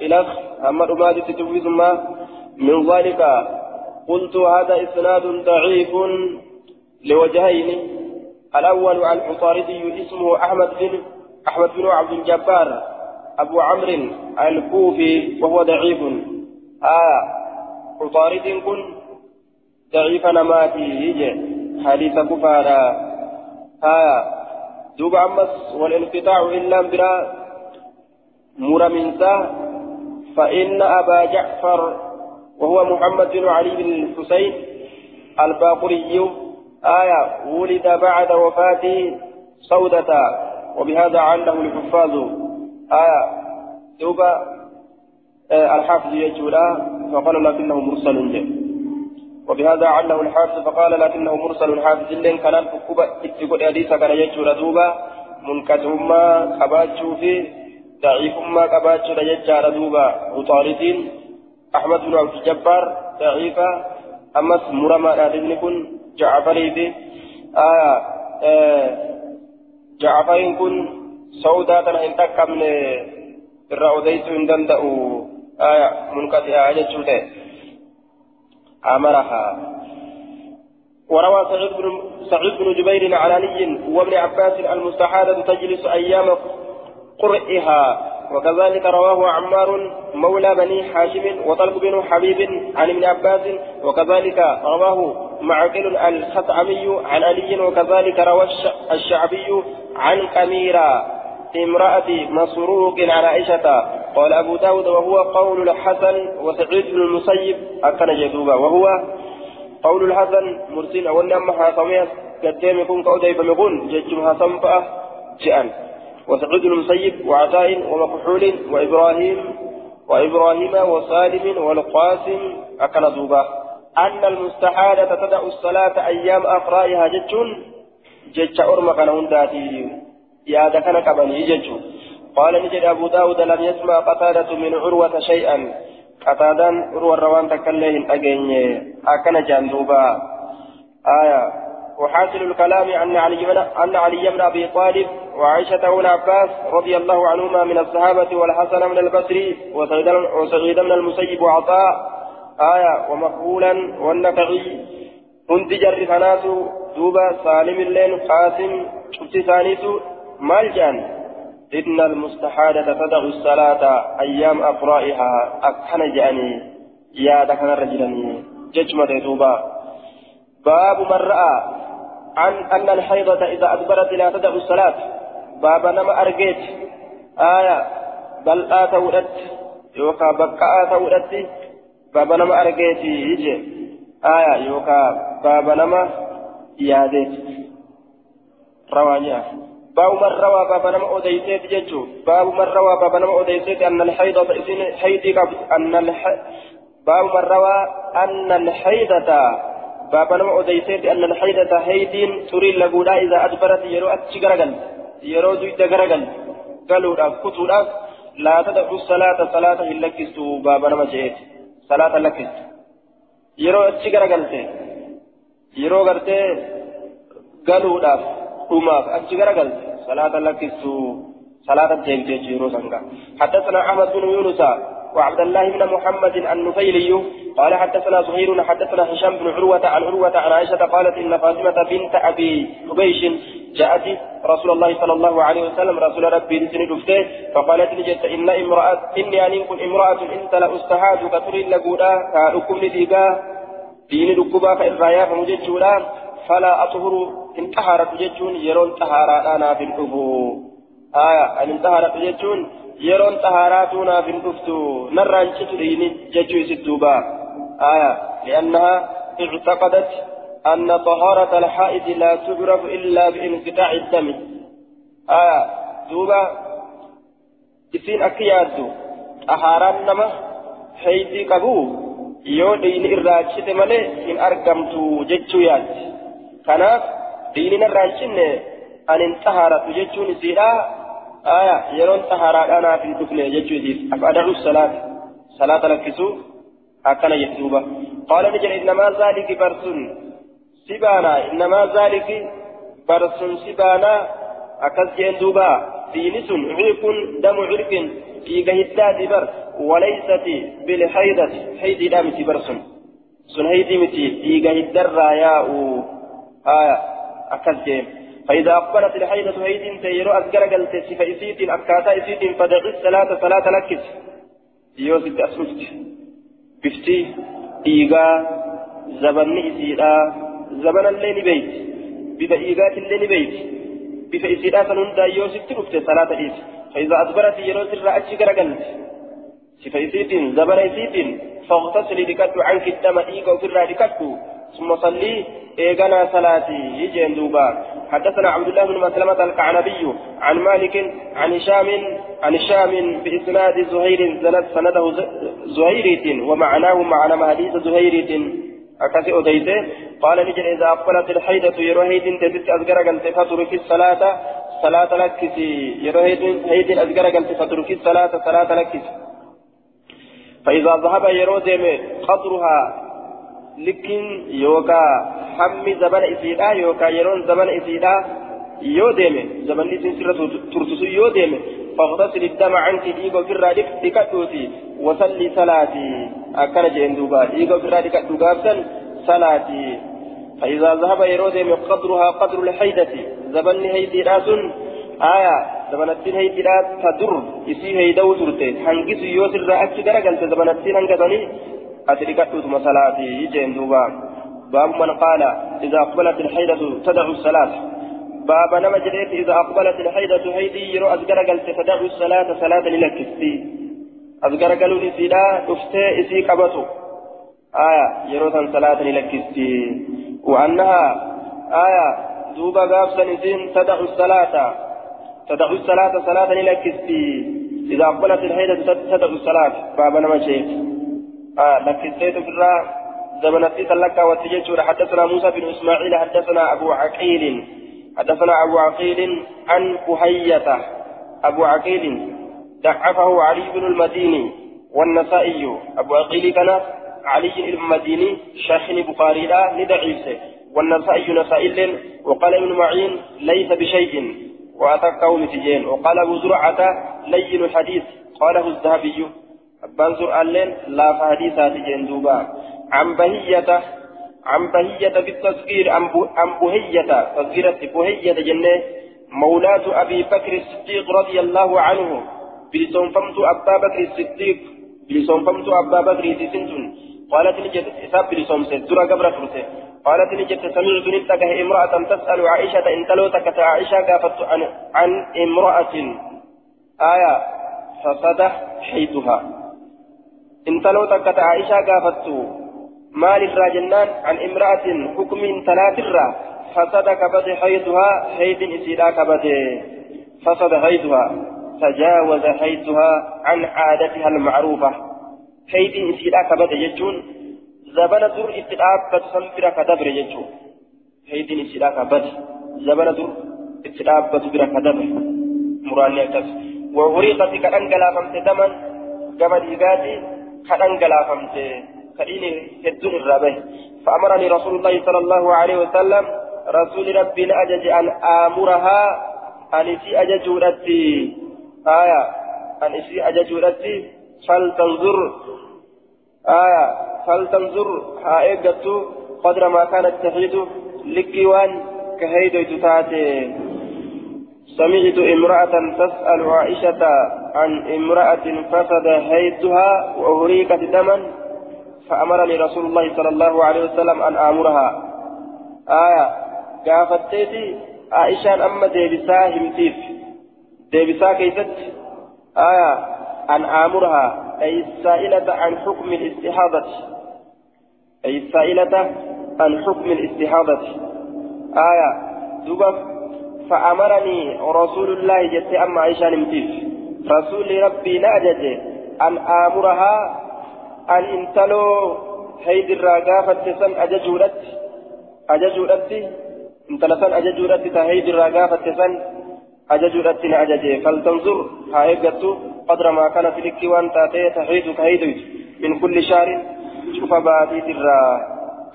إلى محمد ماجد تجوز ما من ذلك. قلت هذا إسناد ضعيف لوجهين. الأول عن العطاردي اسمه أحمد بن أحمد بن عبد الجبار. أبو عمرو الكوفي وهو ضعيف. آه عطارد كن ضعيف نماتي يجي حديث كفارا آه دوب أمس والانقطاع إلا برا مرمنسا فإن أبا جعفر وهو محمد بن علي بن الحسين الباقري آية ولد بعد وفاة سودة وبهذا عله الحفاظ. آية دوبا آه الحافظ يجولا فقال لكنه مرسل جه وبهذا عله الحافظ فقال لكنه مرسل حافظ لين كان فكوبا اتقوا حديث كان يجولا دوبا منكتهما قباتشو في ضعيفهما قباتشو يجار دوبا وطالدين أحمد بن عبد الجبار ضعيفة أمس مرمى هذا كن جعفري في آية آه جعفرين كن سودا تنا إن تكمل الرأوديس إن دندأوا آية منقطعة جتشوته أمرها. وروى سعيد بن سعيد بن جبير علي وابن عباس المستحاضة تجلس أيام قرئها وكذلك رواه عمار مولى بني حاشم وطلب بن حبيب عن ابن عباس وكذلك رواه معقل الخطعمي عن علي وكذلك روى الشعبي عن كميرة امرأة مسروق عن عائشة. قال أبو داود وهو قول الحسن وسعيد بن المسيب. أكن جدوبا. وهو قول الحسن مرسل. ونما حاصمية قدام يكون قودا فمقول ججمها صنفأ جأن وسعيد بن المسيب وعطاء ومكحول وإبراهيم وإبراهيم وسالم والقاسم. أكن دوبا. أن المستحادة تدع الصلاة أيام أقرائها جتون جتش أرمى كان هنداتي. يا دكنا كبني جتشو قال نجد أبو داود لم يسمع قتادة من عروة شيئا. قتادا عروة روان تكلين أجيني أكن جندوبا. آية. وحاصل الكلام أن علي بن أن علي بن أبي طالب وعائشة بن عباس رضي الله عنهما من الصحابة والحسن من البصري وسعيد من المسيب وعطاء. آية. ومقبولا والنكعي هند جر دوبا سالم اللين قاسم شفت مالجان إن المستحادة تدع الصلاة أيام أفرائها. أكحن جاني. يا دكان الرجلني. ججمة دوبا باب من رأى عن أن الحيضة إذا أدبرت لا تدع الصلاة. باب نما أرجيت. آية. بل آتولت يوكا بكا آتولت baaba nama argeeti ije aya yookaan baaba nama yaadeeti rawaanyaa man rawaa baaba nama odeyseeti jechuun baabu man rawaa baaba nama odeyseeti annal haydota isin haydii qabdi annal baabu man rawaa annal haydata baaba nama odeyseeti annal haydata haydiin turii laguudhaa isaa adbarati yeroo achi garagal yeroo duyda garagal galuudhaaf kutuudhaaf laata dadhu salaata salaata hin lakkistu baaba nama je'eeti. salaata lakkiste yeroo achi garagalte yeroo gartee galuudhaaf dhumaaf achi garagalte salaata lakkisuu salaata deemtee yeroo sanga. حدثنا أحمد بن يونس وعبد الله بن محمد النفيلي قال حدثنا زهير حدثنا هشام بن عروة عن عروة عن عائشة قالت إن فاطمة بنت أبي حبيش جاءت رسول الله صلى الله عليه وسلم رسول ربي دفته فقالت لجت إن امرأة إني أن كن امرأة إنت لأستهاد كتر لقودا كأكم لديقا دين دكوبا كإرايا فمججولا فلا أطهر انتهرت ججون يرون طهارا أنا في الأبو آية أن انتهرت ججون يرون طهارات أنا في الأفتو نران شترين ججو ستوبا آية لأنها اعتقدت أن طهارة الحائض لا تعرف إلا بانقطاع الدم آية دوبا إسين أكيادو طهاران نما حيث قبو yoo dhiini irraachite malee hin argamtu jechuu yaaddi kanaaf dhiini irraachine anin xahaaratu jechuun isiidha aya yeroon xahaaraadhaa naaf hin dhufne jechuu isiif afadacu salaata salaata lakkisuu akkana jedhe duuba qaala ni jedhe innamaa zaaliki barsun sibaana innamaa zaaliki barsun sibaana akkas jeen duuba dhiini sun cirqun damu cirqin dhiiga hiddaati bar وليست بالحيضة حيدي دامتي برسن سن هيدي متي إيغا هدرا ياء آية أكذب فإذا أقبلت الحيضة هيدي تيرو أذكر قلت فإسيت أكاتا إسيت فدعي الصلاة صلاة لكس يوسف أسفت بفتي إيغا زبن إسيدا. زبن الليل بيت. بفا إيغات الليل بيت. بفا إسيدا سنندا يوسف ترفت صلاة إيس. فإذا أدبرت يروس الرأتش قلت. سفيسيتين زبريسيتين فاغتسلي لكتو عنك الدم إيقا وفرا لكتو. ثم صلي إيقنا صلاتي يجين دوبا. حدثنا عبد الله بن مسلمة الكعنبي عن مالك عن هشام عن هشام بإسناد زهير زنت سنده زهيريت ومعناه معنى حديث زهيريت أكاسي أديته قال نجل إذا أقبلت الحيدة يروهيد تزت أذكر قلت فترك الصلاة صلاة لكسي. يروهيد أذكر قلت فترك الصلاة صلاة لكسي. فإذا ذهب يرودم قدرها لكن يوكا حمي زمن إسيدا يوكا يرون زمن إسيدا يودم زمن إسين سرة ترتسو يودم فاغتسل الدم عنك ديغو في الرادك ديكتوتي وصلي صلاتي أكن جندوبا ديغو في الرادك دوغابسا صلاتي فإذا ذهب يرودم قدرها قدر الحيدة زمن هيدي راسن آية zabanattiin haydiidhaa ta dur isii heyda'uu turte. Hangisu yoo sirraa achi garagalte zabanattiin jeen duuba baabu man qaala idaa aqbalat ilhaydatu tadacu salaata baaba nama jedheeti idaa aqbalat ilhaydatu haydii yeroo as garagalte tadacu salaata salaata ni lakkisti as garagaluun isiidhaa dhuftee isii qabatu aya yeroo san salaata ni lakkisti وأنها آية دوبا غافسا إذن تدعو الصلاة تدعو الصلاة صلاة لكستي إذا أقبلت الحيدة تدعو الصلاة بابا نمشيت آه لكستيت في الراء زمنتي تلقى وتججر حدثنا موسى بن إسماعيل حدثنا أبو عقيل حدثنا أبو عقيل عن بهية. أبو عقيل ضعفه علي بن المديني والنسائي. أبو عقيل كان علي المديني شيخ بخاري لا لضعيفه. والنسائي نسائل وقال ابن معين ليس بشيء وأتكه متجين وقال أبو زرعة لين الحديث قاله الذهبي. أبان زرع اللين لا فحديثات جندوبا عن بهية عن بهية بالتصغير عن بهية تصغيرة بهية جنة مولاة أبي بكر الصديق رضي الله عنه بلسون فمت أبا بكر الصديق بلسون فمت أبا بكر سنتون قالت نجد إساب بلسون سدرة قبر فرسه قالت نجد سمعت نتكه امرأة تسأل عائشة إن تلوتك عائشة قافت عن, عن امرأة آية فصدح حيثها إن تلوتك عائشة قافت مال الراجنان عن امرأة حكم ثلاث الرا فصد كبد حيثها حيث إسيدا كبد فصد حيثها تجاوز حيثها عن عادتها المعروفة حيث إسيدا كبد يجون زبنا در اتدابت سنبرا كدبر يجو حيث إسيدا كبد زبنا در اتدابت برا كدبر مراني أكتس وغريقت كأنجلا فمت دما كما ديغاتي فأمرني رسول الله صلى الله عليه وسلم رسول ربي أجج أن آمرها أن إسي أججورتي آية أن إسي أججورتي فلتنظر آية فلتنظر هائقة قدر ما كانت تحيد لكيوان كهيدو تتاتي سمعت امرأة تسأل عائشة عن امرأة فسد هيدها وأهريكت دما فأمرني رسول الله صلى الله عليه وسلم أن آمرها. آية. قافتيتي عائشة أما ديبسا همتيف. ديبسا كيست. آية. أن آمرها. أي السائلة عن حكم الاستحاضة. أي السائلة عن حكم الاستحاضة. آية. دوبا فأمرني رسول الله جت أما عائشة نمتيف رسول ربي نأجج أن آمرها أن انتلو هيد الراقافة سن أججولت أججولت انتلسن أججولت تهيد الراقافة سن أججولت نأجج فلتنظر هايقت قدر ما كانت لك وان تاتي تحيد كهيد من كل شهر شوف باتيت الرا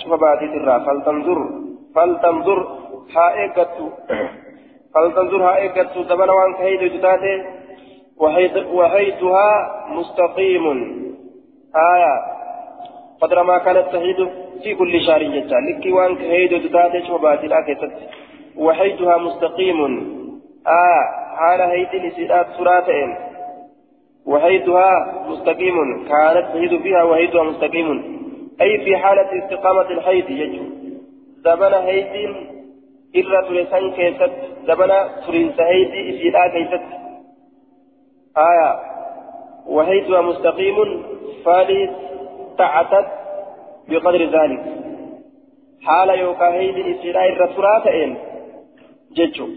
شوف باتيت الرا فلتنظر فلتنظر هايقت فلتنظرها إيقظت زمن وان كهيد جتاته وحيدها مستقيم. آية. قدر ما كانت تهيد في كل شهر جتا لكي وان كهيد جتاته شبات الآكسة وحيدها مستقيم. آية. حال هيد نسيئات سراتين وحيدها مستقيم. كانت تهيد فيها وحيدها مستقيم. أي في حالة استقامة الحيد يجو زمن هيد irra ture san keessatti dabana turiinsa heyti isiidhaa keessatti. Aya وهيتها مستقيم فلتعتد بقدر ذلك حال يوكا هيد إسراء الرسولاتين ججو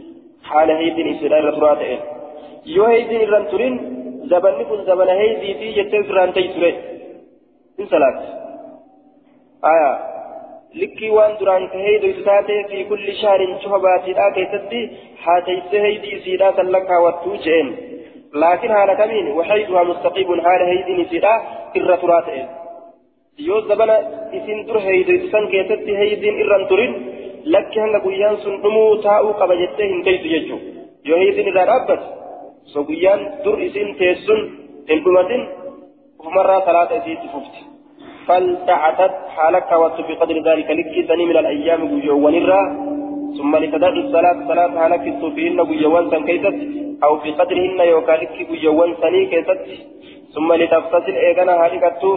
حال هيد إسراء الرسولاتين يو هيد الرسولين زبن كن زبن هيدي في يتسران تيسري إن صلاة آية taate fi kulli shaarin cufa baatiidhaa keessatti haatayse heydii isiidhaa san lakkaawattuu jeen laakiin haala kamiin waxayduhaa mustaqiibun haala heydiin isiidhaa irra turaa ta'een yoo zabana isin dur heydoytu san keessatti heydiin irran turin lakki hanga guyyaan sun dhumuu taa'uu qaba jettee hin teysu jechuu yoo heydiin irraa dhaabbate so guyyaan dur isin teessun hin dhumatin ufumarraa salaata isiitti fufti فلتعتد حالك وات بقدر ذلك لك سني من الأيام بجوان الرا. ثم لتدعي الصلاة صلاة حالك فيهن بجوان سن كيست أو في قدرهن يوكا لك بجوان سني كيست. ثم لتغتسل إيغانا هالكتو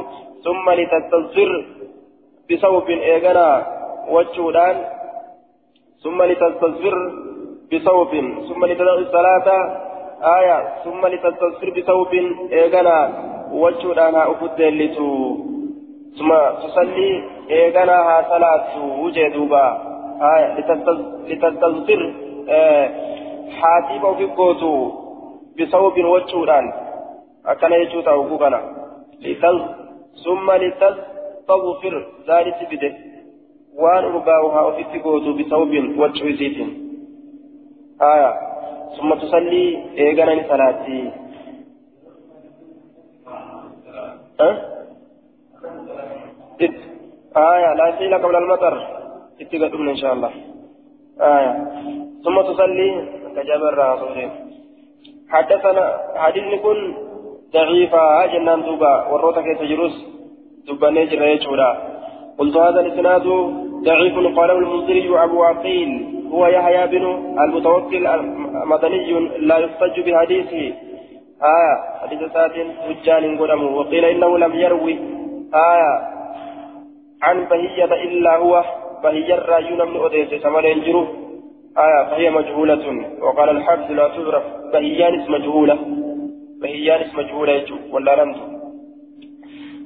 ثم لتستنصر بصوب إيغانا وجودان. ثم لتستنصر بصوب ثم لتدعي الصلاة آية. ثم لتستنصر بصوب إيغانا وجودان. أفدلتو ثم تصلي إيغانا صلاة وجدوبا آية لتستذكر آه حاتيب وفي قوتو بصوب وجودان أكن يجوتا وقوبنا لتز ثم لتستغفر. ذلك بده. وان أرباوها وفي قوتو بصوب وجوديت آية. ثم تصلي إيغانا صلاتي أه؟ آية لا شيء قبل المطر. اتقدمنا إن شاء الله. آية. ثم تصلي. كجبر رسوله حدثنا حديث كن ضعيفة. جنان دوبا. وروتا جلوس دوبا نجر يجولا قلت هذا الإسناد ضعيف. قاله المنذري أبو عقيل. هو يحيى بن المتوكل مدني لا يحتج بحديثه. آية. حديث سات رجال قدمه. وقيل إنه لم يروي. آية. عن بهية إلا هو بهية الرايون من أديس سمرين جرو. آية فهي مجهولة. وقال الحافظ لا تعرف بهيان مجهولة. بهيان مجهولة ولا رمز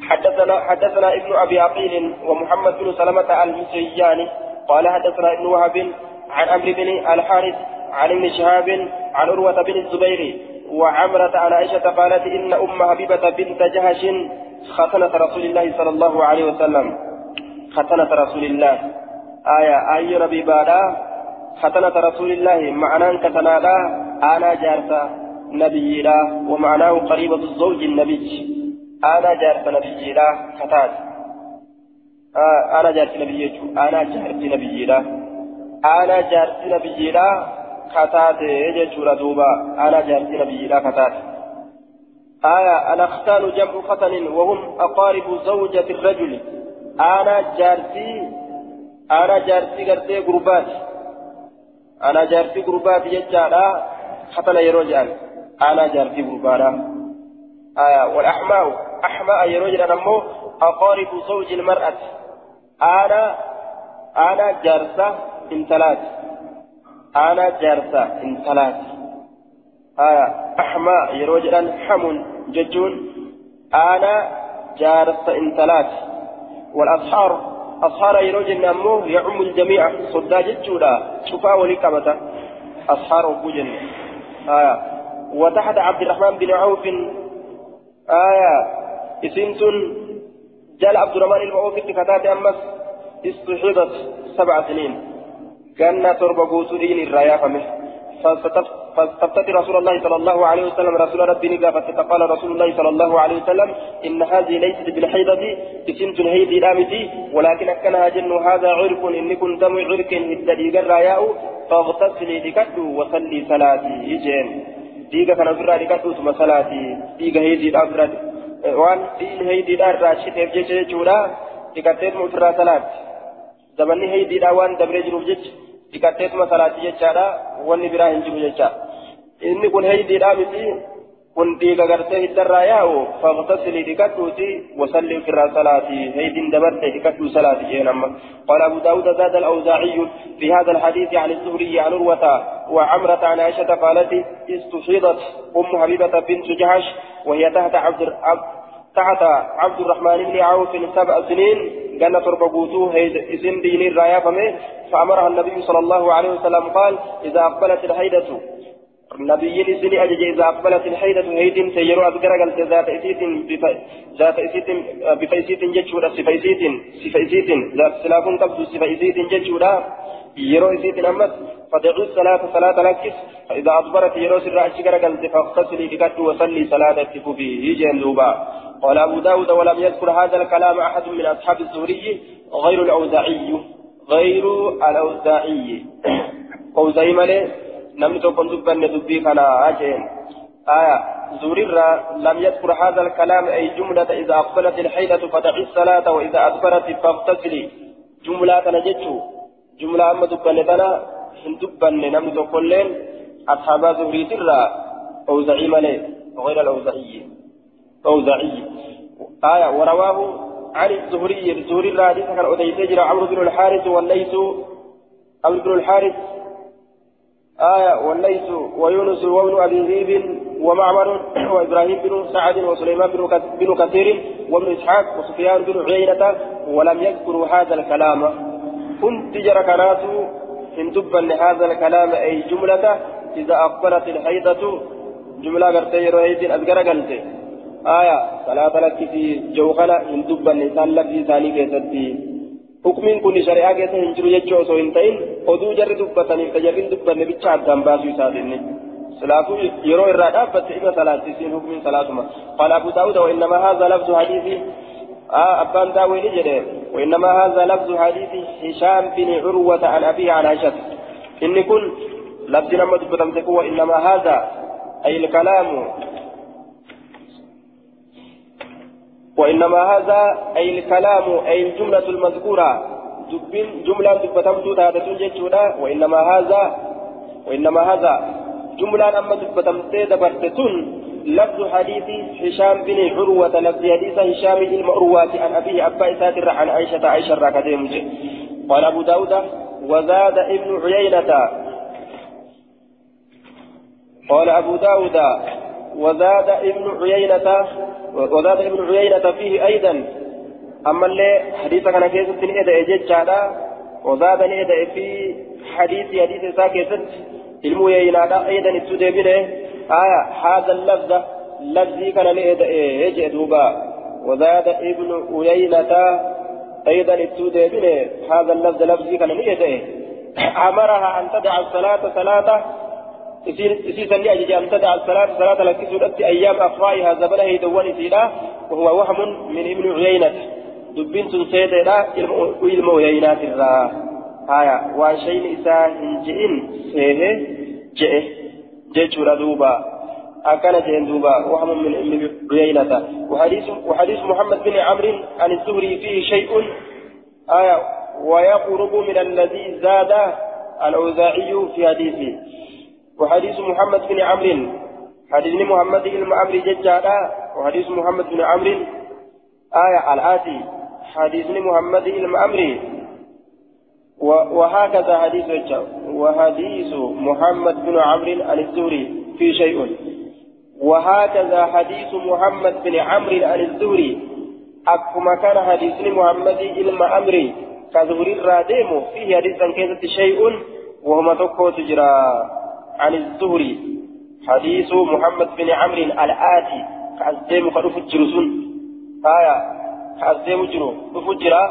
حدثنا حدثنا ابن أبي عقيل ومحمد بن سلمة المسياني. قال حدثنا ابن وهب عن أمر بن الحارث عن ابن شهاب عن عروة بن الزبير وعمرة عن عائشة قالت إن أم حبيبة بنت جهش ختنة رسول الله صلى الله عليه وسلم. ختنة رسول الله. آية آية ربي بادا ختنة رسول الله معناه كتنادا أنا جارتا نبي لا ومعناه قريبة الزوج النبي. أنا جارتا نبي لا كتاد أنا جارت نبي أنا جارت نبي لا أنا جارت نبي لا كتات يجور دوبا. أنا جارت نبي لا كتات آية الأختان جمع ختن وهم أقارب زوجة الرجل. أنا جارتي أنا جارتي قرتي قربات أنا جارتي قربات يجعل ختن يروجان أنا جارتي قربانا آية والأحماء أحماء يروجان أمو أقارب زوج المرأة أنا أنا جارسة أنا جارسة انتلات أحماء ججون أنا جارسة انتلات والأصحار أصحار يروجن أمه يعم الجميع. صدا ججولا شفا ولكبة أصحار وكوجن آية. وتحت عبد الرحمن بن عوف. آية. اسمتن جال عبد الرحمن المعوف كتات أمس. استحيضت سبع سنين. كأن تربى قوسرين الرايا فمه فاستفتت رسول الله صلى الله عليه وسلم. رسول ربي نقافت فقال رسول الله صلى الله عليه وسلم إن هذه ليست بالحيضة اسمت هيدي دامتي ولكن أكنها جن هذا عرق إن كنت دم عرق الدليل الراياء فاغتسلي لكدو وصلي صلاتي. يجين. ديغا كان برا لكدو ثم صلاتي. ديغا هيدي دابرا وان دين هيدي دار راشد يبجي جولا. لكدو مفرا صلات. زمني هيدي دا وان دبري جروف جيش. dhiqatteetuma salaati jechaadha wanni biraa hin jiru jecha inni kun heydiidha miti kun dhiiga gartee hiddarraa yaa'u faqtasilii dhiqadhuuti wasalli ofirraa salaati heydin dabarte dhiqadhuu salaati jeen amma. قال أبو داود زاد الأوزاعي في هذا الحديث عن الزهري عن عروة وعمرة عن عائشة قالت استفيضت أم حبيبة بنت جحش وهي تحت عبد تحت عبد الرحمن بن عوف سبع سنين جنة ربقوتو إذن دين الرايا فأمرها النبي صلى الله عليه وسلم قال إذا أقبلت الحيدة النبي إذن أجج إذا أقبلت الحيدة هيد سيروا أذكر قلت ذات إسيت ذات إسيت بفيسيت جتشورا سفيسيت سفيسيت ذات سلاف تبدو سفيسيت جتشورا. يرو إسيت أمس فدعوا الصلاة صلاة لكس. فإذا أصبرت يرو سر أشكر قلت فاغتسلي بكت وصلي صلاة فيه جين دوبا قال أبو داود ولم يذكر هذا الكلام أحد من أصحاب الزهري غير الأوزاعي. غير الأوزاعي. أوزاعي مالي. نمني تكون دبن دبي كنا أجين آية زوريرا لم يذكر هذا الكلام أي جملة إذا أقبلت الحيلة فدعي الصلاة وإذا أدبرت فاغتسلي جملة نجتشو جملة أما دبن تنا هندبن نمني تكون لين أصحاب زوريرا أوزاعي مالي غير الأوزاعي أوزاعي آية ورواه عن الزهري الزهري الحديث كان أديت جرى عمرو بن الحارث والليث عمرو بن الحارث آية والليث ويونس وابن أبي ذئب ومعمر وإبراهيم بن سعد وسليمان بن كثير وابن إسحاق وسفيان بن عيينة ولم يذكروا هذا الكلام. كنت جرى كناس إن تبا هذا الكلام أي جملة إذا أقبلت الحيضة جملة قرتي رهيد أذكر قلتي آية صلاة لك في جوخنا إن دبا نسان لك ثاني كيستي. حكمين كن شريعة كيسا هنجر يجو سو انتين ودو جر دبا تجرين دبا نبتشا عدام باسو يسادني صلاة يرو الرادة فتحيما صلاة سين حكمين صلاة ما قال أبو داود وإنما هذا لفظ حديثي آه أبان داوي نجد وإنما هذا لفظ حديث هشام بن عروة عن أبيه عن عائشة إن كن لفظ نما دبا وإنما هذا أي الكلام وإنما هذا أي الكلام أي الجملة المذكورة. جملة دبتمت تاتة جيتشودا. وإنما هذا وإنما هذا. جملة أما دبتمت دبرتتون. لفظ حديث هشام بن عروة لفظ حديث هشام المعروة عن أبيه أبا ساتر عن عائشة عائشة راكدين قال أبو داود وزاد ابن عيينة. قال أبو داود وزاد ابن عيينة وزاد ابن عيينة فيه أيضا. أما اللي حديث كان كيسة نئدى جيتشادا وزاد نئدى في حديث حديث ساكتت المعينة أيضا التدبير آية هذا اللفظ لفظي كان نئدى يجي دوبا. وزاد ابن عيينة أيضا التدبير هذا اللفظ لفظي كان نئدى أمرها أن تدع الصلاة صلاة إسيسا لأجل أن الصلاة صلاة لكسر أيام أخفائها زبنه دوان إسيلا وهو وهم من ابن عيينة. دبين تنسيدنا علم ويينات الرا هايا وشين إساء هنجئن. سيه جئه جيشورا دوبا. أكان جئن دوبا. وهم من ابن عيينة. وحديث, وحديث محمد بن عمرو عن الزهري فيه شيء. آية ويقرب من الذي زاد الأوزاعي في حديثه. وحديث محمد بن عمرو. حديث محمد بن عمرو ججادا وحديث محمد بن عمرو. آية الآتي. حديث محمد بن عمرو. وهكذا حديث وحديث محمد بن عمرو عن الزهري في شيء. وهكذا حديث محمد بن عمرو عن الزهري. أكما كان حديث محمد بن عمرو. كظهري الراديم. فيه حديثا كيسة شيء وهما تكو تجرى. عن الزهري حديث محمد بن عمرو الآتي كأزديم قد فجرسون آية كأزديم جرو فجرا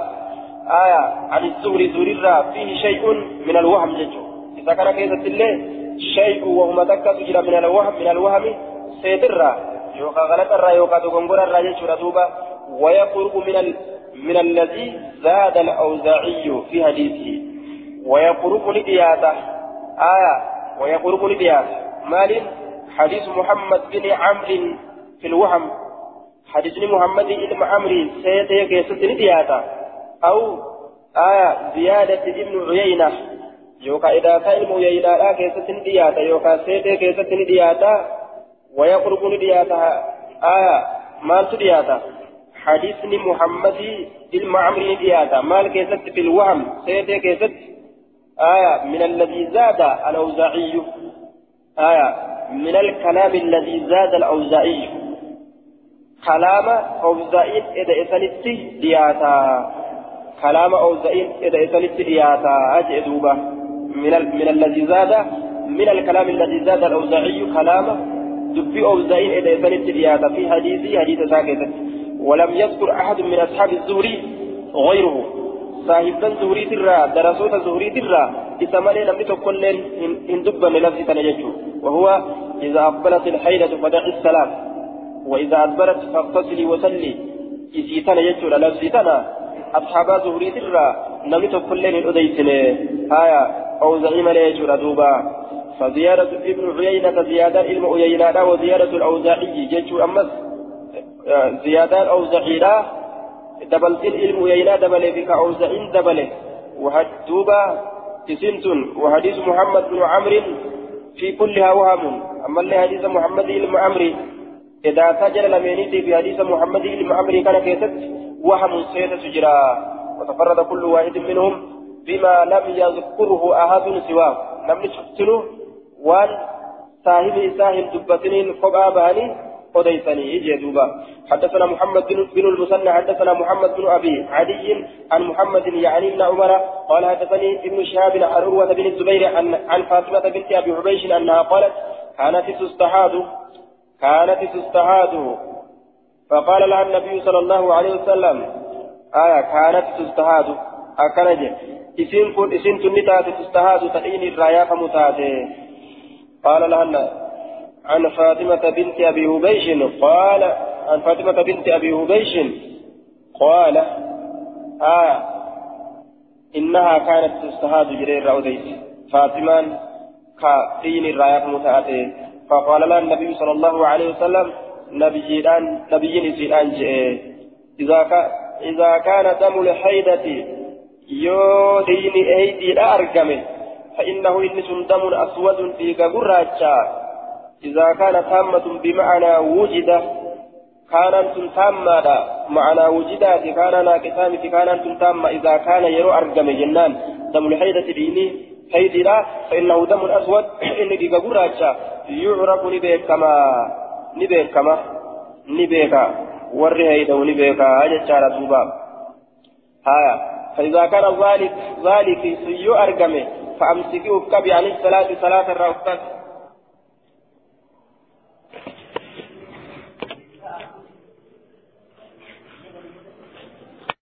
آية عن الزهري زهري فيه شيء من الوهم ججو إذا كان كيسة الله شيء وهما تكو تجرى من الوهم من الوهم سيدرا يوكا غلطرا يوكا تغنغرا ججو دوبا ويقرب من ال... من الذي زاد الأوزاعي في حديثه. ويقرب لدياته آية ويقرب لدياته مال حديث محمد بن عمرو في الوهم. حديث محمد بن عمرو سيده كيست لدياته أو آية زيادة ابن عيينة. يوكا إذا كان عيينة لا كيست لدياته يوكا سيده كيست لدياته ويقرب لدياته آية مال تدياته حديثني محمد المعمري دياتا مال كيست في الوهم. سيدي كيست آية من الذي زاد الأوزاعي. آية من الكلام الذي زاد الأوزاعي. كلام أوزاعي إذا إسانت دياتا. كلام أوزاعي إذا إسانت دياتا. أجئ دوبا من, ال... من الذي زاد من الكلام الذي زاد الأوزاعي كلام دبي أوزاعي إذا إسانت دياتا. في حديثي حديث ساكتت ولم يذكر أحد من أصحاب الزهري غيره. صاحبا زهري ترى درسوت زهري ترى إسمالي لم تكن إن دب من نفسي تنججه وهو إذا أقبلت الحيلة فدع السلام وإذا أدبرت فاغتسلي وسلي إسي تنججه لنفسي تنا أصحاب زهري ترى لم تكن لن أديسن آية أو زعيم ليجر دوبا فزيارة ابن عيينة زيادة علم عيينة وزيارة الأوزاعي جيش أمس زيادان أوزعيلا دبلتين علم يينا دبل بك أوزعين دبل. وحدوبا تسنتن وحديث محمد بن عمرو في كلها وهم. أما حديث محمد بن عمرو إذا سجل لمينيتي في حديث محمد بن عمرو كان كيست وهم سيد سجرا. وتفرد كل واحد منهم بما لم يذكره أحد سواه. لم تشفتنه وان صاحب ساهم دبتنين فقا باني قديسني يجي دوبا. حدثنا محمد بن المثنى حدثنا محمد بن أبي عدي عن محمد يعني بن عمر قال حدثني ابن شهاب عن عروة بن الزبير عن عن فاطمة بنت أبي حبيش أنها قالت كانت تستحاض كانت تستحاض فقال لها النبي صلى الله عليه وسلم آية كانت تستحاض أكنج إسين كن إسين تنتات تستحاض تحين الرايا فمتاتي. قال لها عن فاطمة بنت أبي هبيش قال عن فاطمة بنت أبي هبيش قال آه إنها كانت تستهاد جرير أوديس فاطمة كدين الرأيات متأتي. فقال لها النبي صلى الله عليه وسلم نبيان نبيين سيدان إذا كان إذا كان دم الحيدة يو دين أيدي لا أرقمه فإنه إن دم أسود في قراجة إذا كان تامة بمعنى وجد كانت تامة معنى وجدات كان ناقصان كانت تامة إذا كان يرو أرقم جنان. دم الحيدة ديني. حيدي لا. فإنه دم أسود إن ديك قراجة. يعرف نبيك كما نبيك كما نبيك وري هيدا ونبيك أجل شارة دوبا هايا فإذا كان ذلك ذلك سيو أرقمه فأمسكيه كبي عن الصلاة. صلاة الرأفات